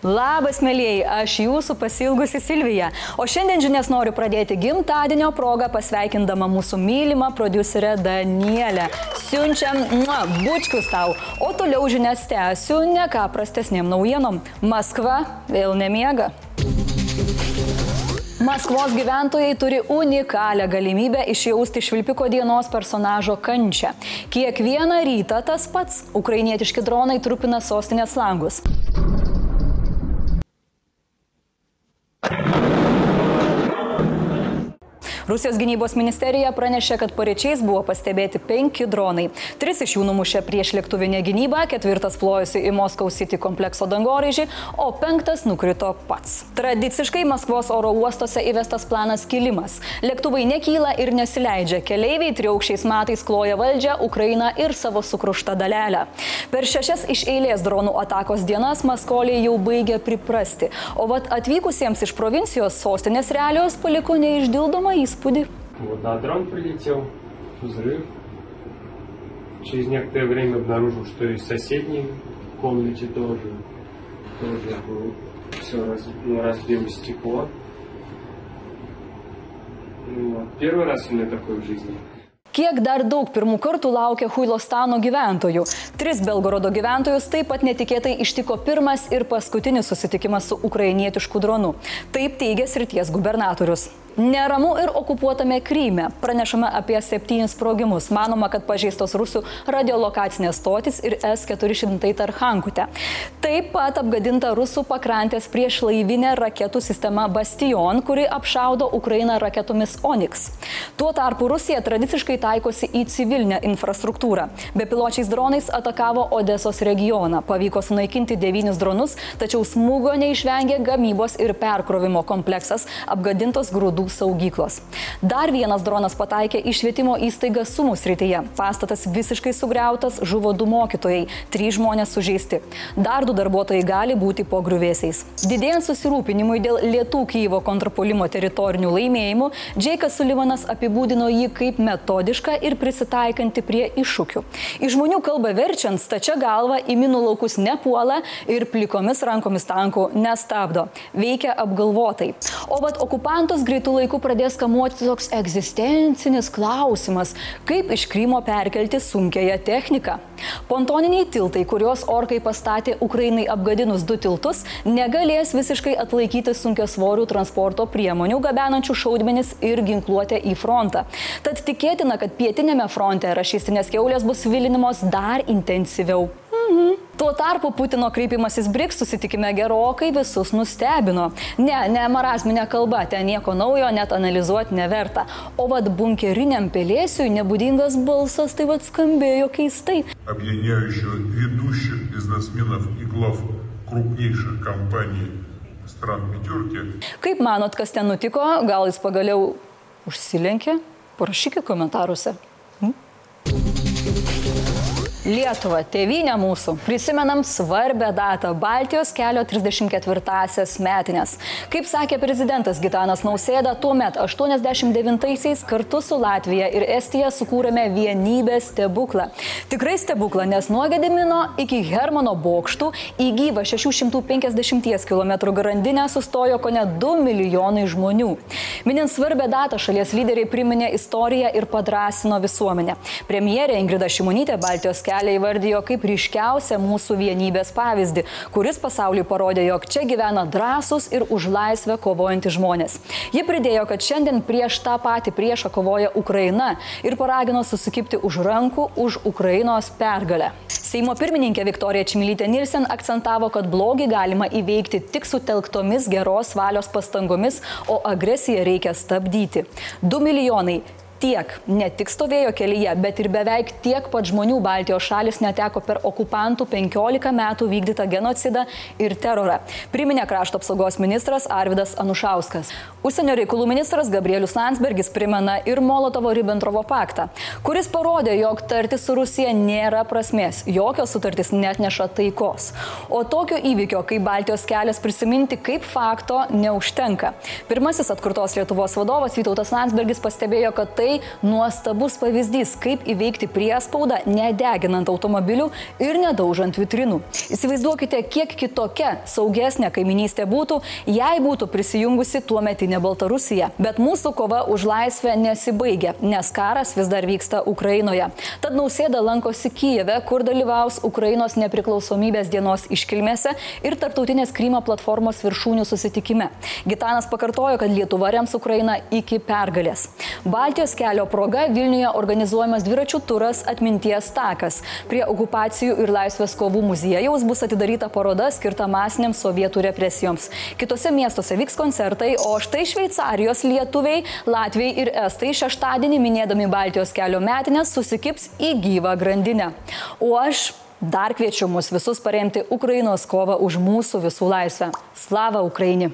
Labas, mėlyjei, aš jūsų pasilgusi Silvija. O šiandien žinias noriu pradėti gimtadienio progą pasveikindama mūsų mylimą producerę Danielę. Siunčiam mua, bučkius tau. O toliau žinias tęsiu ne ką prastesnėm naujienom. Maskva vėl nemiega. Maskvos gyventojai turi unikalią galimybę išjausti švilpiko dienos personažo kančią. Kiekvieną rytą tas pats - ukrainietiški dronai trupina sostinės langus. Thank you. Rusijos gynybos ministerija pranešė, kad pareičiais buvo pastebėti penki dronai. Tris iš jų numušė prieš lėktuvinę gynybą, ketvirtas plojosi į Moskaus City komplekso dangoraižį, o penktas nukrito pats. Tradiciškai Maskvos oro uostose įvestas planas kilimas. Lėktuvai nekyla ir nesileidžia. Keleiviai triaukščiais metais kloja valdžią, Ukrainą ir savo sukruštą dalelę. Per šešias iš eilės dronų atakos dienas Maskoliai jau baigė priprasti. O vat atvykusiems iš provincijos sostinės realijos paliko neišdildomą įspūdį įspūdį. Вот, да, дрон прилетел, взрыв. Через некоторое время обнаружил, что и в соседней комнате тоже, тоже был, все раз, ну, разбил стекло. Ну, вот. Первый раз у меня такое в жизни. Kiek dar daug pirmų kartų laukia Huilostano gyventojų. Tris Belgorodo gyventojus taip pat netikėtai ištiko pirmas ir paskutinis susitikimas su ukrainietišku dronu. Taip teigia srities gubernatorius. Neramu ir okupuotame Kryme. Pranešama apie septynis sprogimus. Manoma, kad pažeistos rusų radiolokacinės stotis ir S-400 Tarhankute. Taip pat apgadinta rusų pakrantės prieš laivinę raketų sistema Bastion, kuri apšaudo Ukrainą raketomis Onyx. Tuo tarpu Rusija tradiciškai taikosi į civilinę infrastruktūrą. Bepiločiais dronais atakavo Odesos regioną. Pavyko sunaikinti devynis dronus, tačiau smūgo neišvengė gamybos ir perkrovimo kompleksas, apgadintos grūdų saugyklos. Dar vienas dronas pataikė į švietimo įstaigą Sumų srityje. Pastatas visiškai sugriautas, žuvo du mokytojai, trys žmonės sužeisti. Dar du darbuotojai gali būti po griuvėsiais. Didėjant susirūpinimui dėl lietų Kyivo kontrapolimo teritorinių laimėjimų, Džeikas Sulivanas apibūdino jį kaip metodišką ir prisitaikanti prie iššūkių. Iš žmonių kalbą verčiant, stačia galva į minų laukus nepuola ir plikomis rankomis tankų nestabdo. Veikia apgalvotai. O vat okupantus greitų laiku pradės kamuoti toks egzistencinis klausimas, kaip iš Krymo perkelti sunkiąją techniką. Pontoniniai tiltai, kuriuos orkai pastatė Ukrainai apgadinus du tiltus, negalės visiškai atlaikyti sunkia svorių transporto priemonių gabenančių šaudmenis ir ginkluotę į frontą. Tad tikėtina, kad pietinėme fronte rašystinės keulės bus vilinimos dar intensyviau. Mhm. Tuo tarpu Putino kreipimasis BRICS susitikime gerokai visus nustebino. Ne, ne marazminė kalba, ten nieko naujo net analizuoti neverta. O vad bunkeriniam pelėsiui nebūdingas balsas tai vad skambėjo keistai. объединяющего ведущих бизнесменов и глав крупнейших компаний стран пятерки, Kaip manot, kas ten nutiko? Gal jis pagaliau užsilenkė? Parašykite komentaruose. Lietuva, tėvynė mūsų, prisimenam svarbę datą - Baltijos kelio 34-asias metinės. Kaip sakė prezidentas Gitanas Nausėda, tuo met 89-aisiais kartu su Latvija ir Estija sukūrėme vienybės stebuklą. Tikrai stebuklą, nes nuo Gedimino iki Hermano bokštų į gyvą 650 km grandinę sustojo ko ne 2 milijonai žmonių. Minint svarbę datą, šalies lyderiai priminė istoriją ir padrasino visuomenę. Premjerė Ingrida Šimonytė Baltijos kelią įvardijo kaip ryškiausią mūsų vienybės pavyzdį, kuris pasauliui parodė, jog čia gyvena drąsūs ir už laisvę kovojantys žmonės. Ji pridėjo, kad šiandien prieš tą patį priešą kovoja Ukraina ir paragino susikipti už rankų už Ukrainos pergalę. Seimo pirmininkė Viktorija Čimilytė Nilsen akcentavo, kad blogį galima įveikti tik sutelktomis geros valios pastangomis, o agresiją reikia stabdyti. 2 milijonai tiek ne tik stovėjo kelyje, bet ir beveik tiek pat žmonių Baltijos šalis neteko per okupantų 15 metų vykdytą genocidą ir terorą. Priminė krašto apsaugos ministras Arvidas Anušauskas. Užsienio reikalų ministras Gabrielius Landsbergis primena ir Molotovo-Ribbentrovo paktą, kuris parodė, jog tarti su Rusija nėra prasmės, jokios sutartys net neša taikos. O tokio įvykio, kaip Baltijos kelias prisiminti kaip fakto, neužtenka. Pirmasis atkurtos Lietuvos vadovas Vytautas Landsbergis pastebėjo, kad tai tai nuostabus pavyzdys, kaip įveikti priespaudą, nedeginant automobilių ir nedaužant vitrinų. Įsivaizduokite, kiek kitokia, saugesnė kaiminystė būtų, jei būtų prisijungusi tuo metinė Baltarusija. Bet mūsų kova už laisvę nesibaigia, nes karas vis dar vyksta Ukrainoje. Tad nausėda lankosi Kijeve, kur dalyvaus Ukrainos nepriklausomybės dienos iškilmėse ir tarptautinės Krymo platformos viršūnių susitikime. Gitanas pakartojo, kad Lietuva rems Ukrainą iki pergalės. Baltijos kelio proga Vilniuje organizuojamas dviračių turas atminties takas. Prie okupacijų ir laisvės kovų muziejaus bus atidaryta paroda skirta masiniams sovietų represijoms. Kitose miestuose vyks koncertai, o štai Šveicarijos lietuviai, Latvijai ir Estai šeštadienį minėdami Baltijos kelio metinės susikips į gyvą grandinę. O aš Dar kviečiu mus visus paremti Ukrainos kovą už mūsų visų laisvę. Slava Ukraini!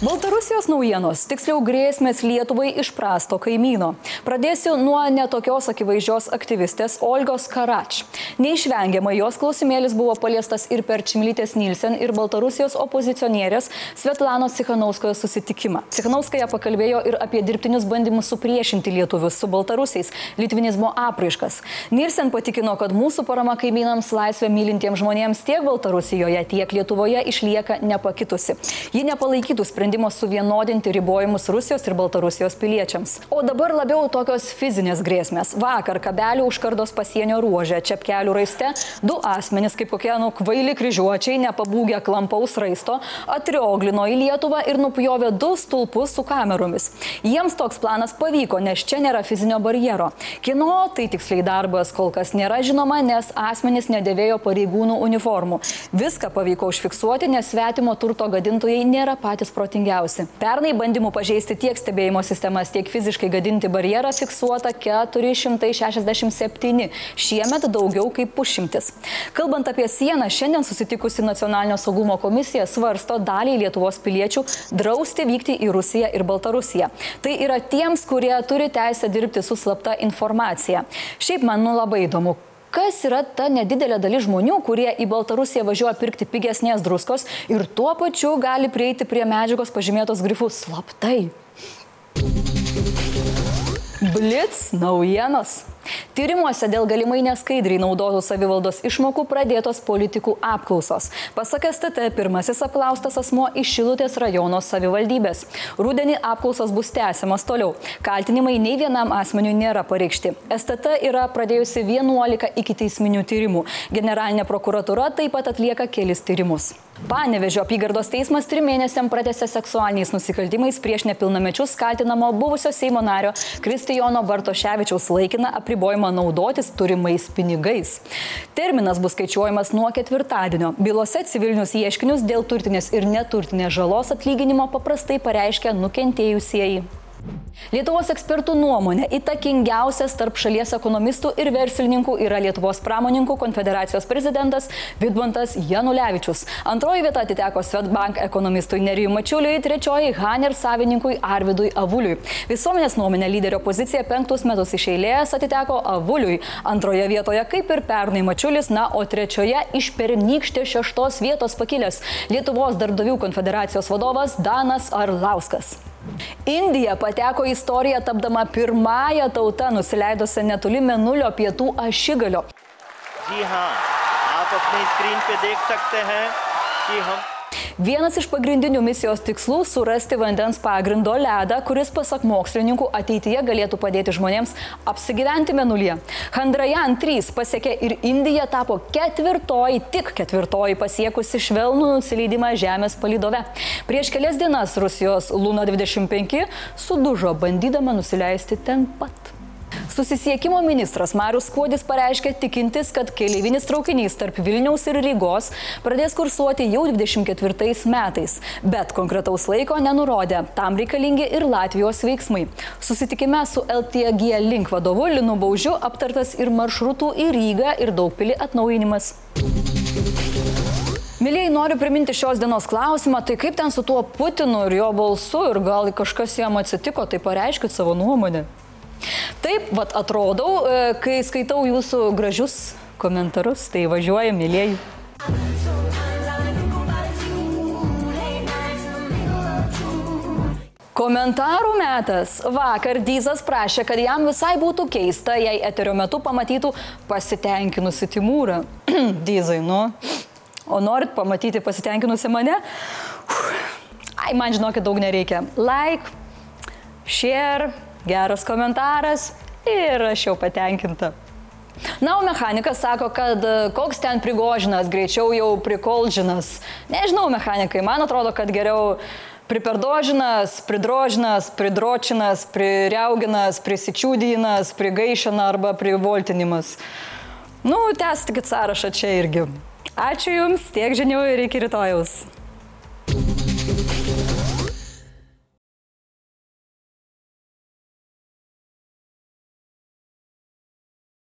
Baltarusijos naujienos, tiksliau grėsmės Lietuvai iš prasto kaimyno. Pradėsiu nuo netokios akivaizdžios aktyvistės Olgos Karač. Neišvengiamai jos klausimėlis buvo paliestas ir per Čimlytės Nilsen ir Baltarusijos opozicionierės Svetlanos Cikhanauskojo susitikimą. Cikhanauskaja pakalbėjo ir apie dirbtinius bandymus supriešinti lietuvius su baltarusiais, litvinizmo apraiškas. Nilsen patikino, kad mūsų parama kaimynams laisvę mylintiems žmonėms tiek Baltarusijoje, tiek Lietuvoje išlieka nepakitusi. Ji nepalaikytų sprendimų sprendimo suvienodinti ribojimus Rusijos ir Baltarusijos piliečiams. O dabar labiau tokios fizinės grėsmės. Vakar kabelių užkardos pasienio ruožė, čepkelių raiste, du asmenys, kaip kokie nu kvaili kryžiuočiai, nepabūgę klampaus raisto, atrioglino į Lietuvą ir nupjovė du stulpus su kameromis. Jiems toks planas pavyko, nes čia nėra fizinio barjero. Kino tai tiksliai darbas kol kas nėra žinoma, nes asmenys nedėvėjo pareigūnų uniformų. Viską pavyko užfiksuoti, nes svetimo turto gadintojai nėra patys protingi sudėtingiausi. Pernai bandymų pažeisti tiek stebėjimo sistemas, tiek fiziškai gadinti barjerą fiksuota 467, šiemet daugiau kaip pusšimtis. Kalbant apie sieną, šiandien susitikusi Nacionalinio saugumo komisija svarsto daliai Lietuvos piliečių drausti vykti į Rusiją ir Baltarusiją. Tai yra tiems, kurie turi teisę dirbti su slapta informacija. Šiaip man nu labai įdomu, kas yra ta nedidelė dalis žmonių, kurie į Baltarusiją važiuoja pirkti pigesnės druskos ir tuo pačiu gali prieiti prie medžiagos pažymėtos grifus slaptai. Blitz naujienos. Tyrimuose dėl galimai neskaidriai naudotų savivaldos išmokų pradėtos politikų apklausos. Pasak STT, pirmasis apklaustas asmo iš Šilutės rajono savivaldybės. Rūdienį apklausos bus tęsiamas toliau. Kaltinimai nei vienam asmeniui nėra pareikšti. STT yra pradėjusi 11 iki teisminių tyrimų. Generalinė prokuratura taip pat atlieka kelis tyrimus. Panevežio apygardos teismas trim mėnesiam pratęsė seksualiniais nusikaltimais prieš nepilnamečius kaltinamo buvusio Seimo nario Kristijono Bartoševičiaus laikiną apribojimą naudotis turimais pinigais. Terminas bus skaičiuojamas nuo ketvirtadienio. Bylose civilinius ieškinius dėl turtinės ir neturtinės žalos atlyginimo paprastai pareiškia nukentėjusieji. Lietuvos ekspertų nuomonė įtakingiausias tarp šalies ekonomistų ir verslininkų yra Lietuvos pramoninkų konfederacijos prezidentas Vidmantas Janulevičius. Antroji vieta atiteko Svetbank ekonomistui Nerijui Mačiuliui, trečioji Haner savininkui Arvidui Avuliui. Visuomenės nuomonė lyderio pozicija penktus metus iš eilės atiteko Avuliui. Antroje vietoje, kaip ir pernai Mačiulis, na, o trečioje iš pernykštė šeštos vietos pakilęs Lietuvos darbdavių konfederacijos vadovas Danas Arlauskas. Indija pateko į istoriją tapdama pirmąją tautą nusileidusią netoli Menulio pietų ašigalio. जी हाँ आप अपनी स्क्रीन पे देख सकते हैं कि हम Vienas iš pagrindinių misijos tikslų - surasti vandens pagrindo ledą, kuris pasak mokslininkų ateityje galėtų padėti žmonėms apsigyventi menulyje. Handrajan 3 pasiekė ir Indija tapo ketvirtoji, tik ketvirtoji pasiekusi švelnų nusileidimą Žemės palidove. Prieš kelias dienas Rusijos Luna 25 sudužo bandydama nusileisti ten pat. Susisiekimo ministras Marius Kuodis pareiškė tikintis, kad keleivinis traukinys tarp Vilniaus ir Rygos pradės kursuoti jau 24 metais, bet konkretaus laiko nenurodė. Tam reikalingi ir Latvijos veiksmai. Susitikime su LTG link vadovu Linu Baužiu aptartas ir maršrutų į Rygą ir Daugpilį atnaujinimas. Mėlyjei, noriu priminti šios dienos klausimą, tai kaip ten su tuo Putinu ir jo balsu ir gal kažkas jam atsitiko, tai pareiškit savo nuomonę. Taip, vat atrodau, e, kai skaitau jūsų gražius komentarus, tai važiuoju, mėlyjei. Komentarų metas. Vakar Dyzas prašė, kad jam visai būtų keista, jei eterio metu pamatytų pasitenkinusi Timūrą. Dyzai, nu. O norit pamatyti pasitenkinusi mane? Ai, man žinokit, daug nereikia. Like, share, geras komentaras ir aš jau patenkinta. Na, o mechanikas sako, kad e, koks ten prigožinas, greičiau jau prikolžinas. Nežinau, mechanikai, man atrodo, kad geriau priperdožinas, pridrožinas, pridročinas, pririauginas, prisičiūdynas, prigaišina arba privoltinimas. Nu, tęskit sąrašą čia irgi. Ačiū Jums, tiek žinių ir iki rytojaus.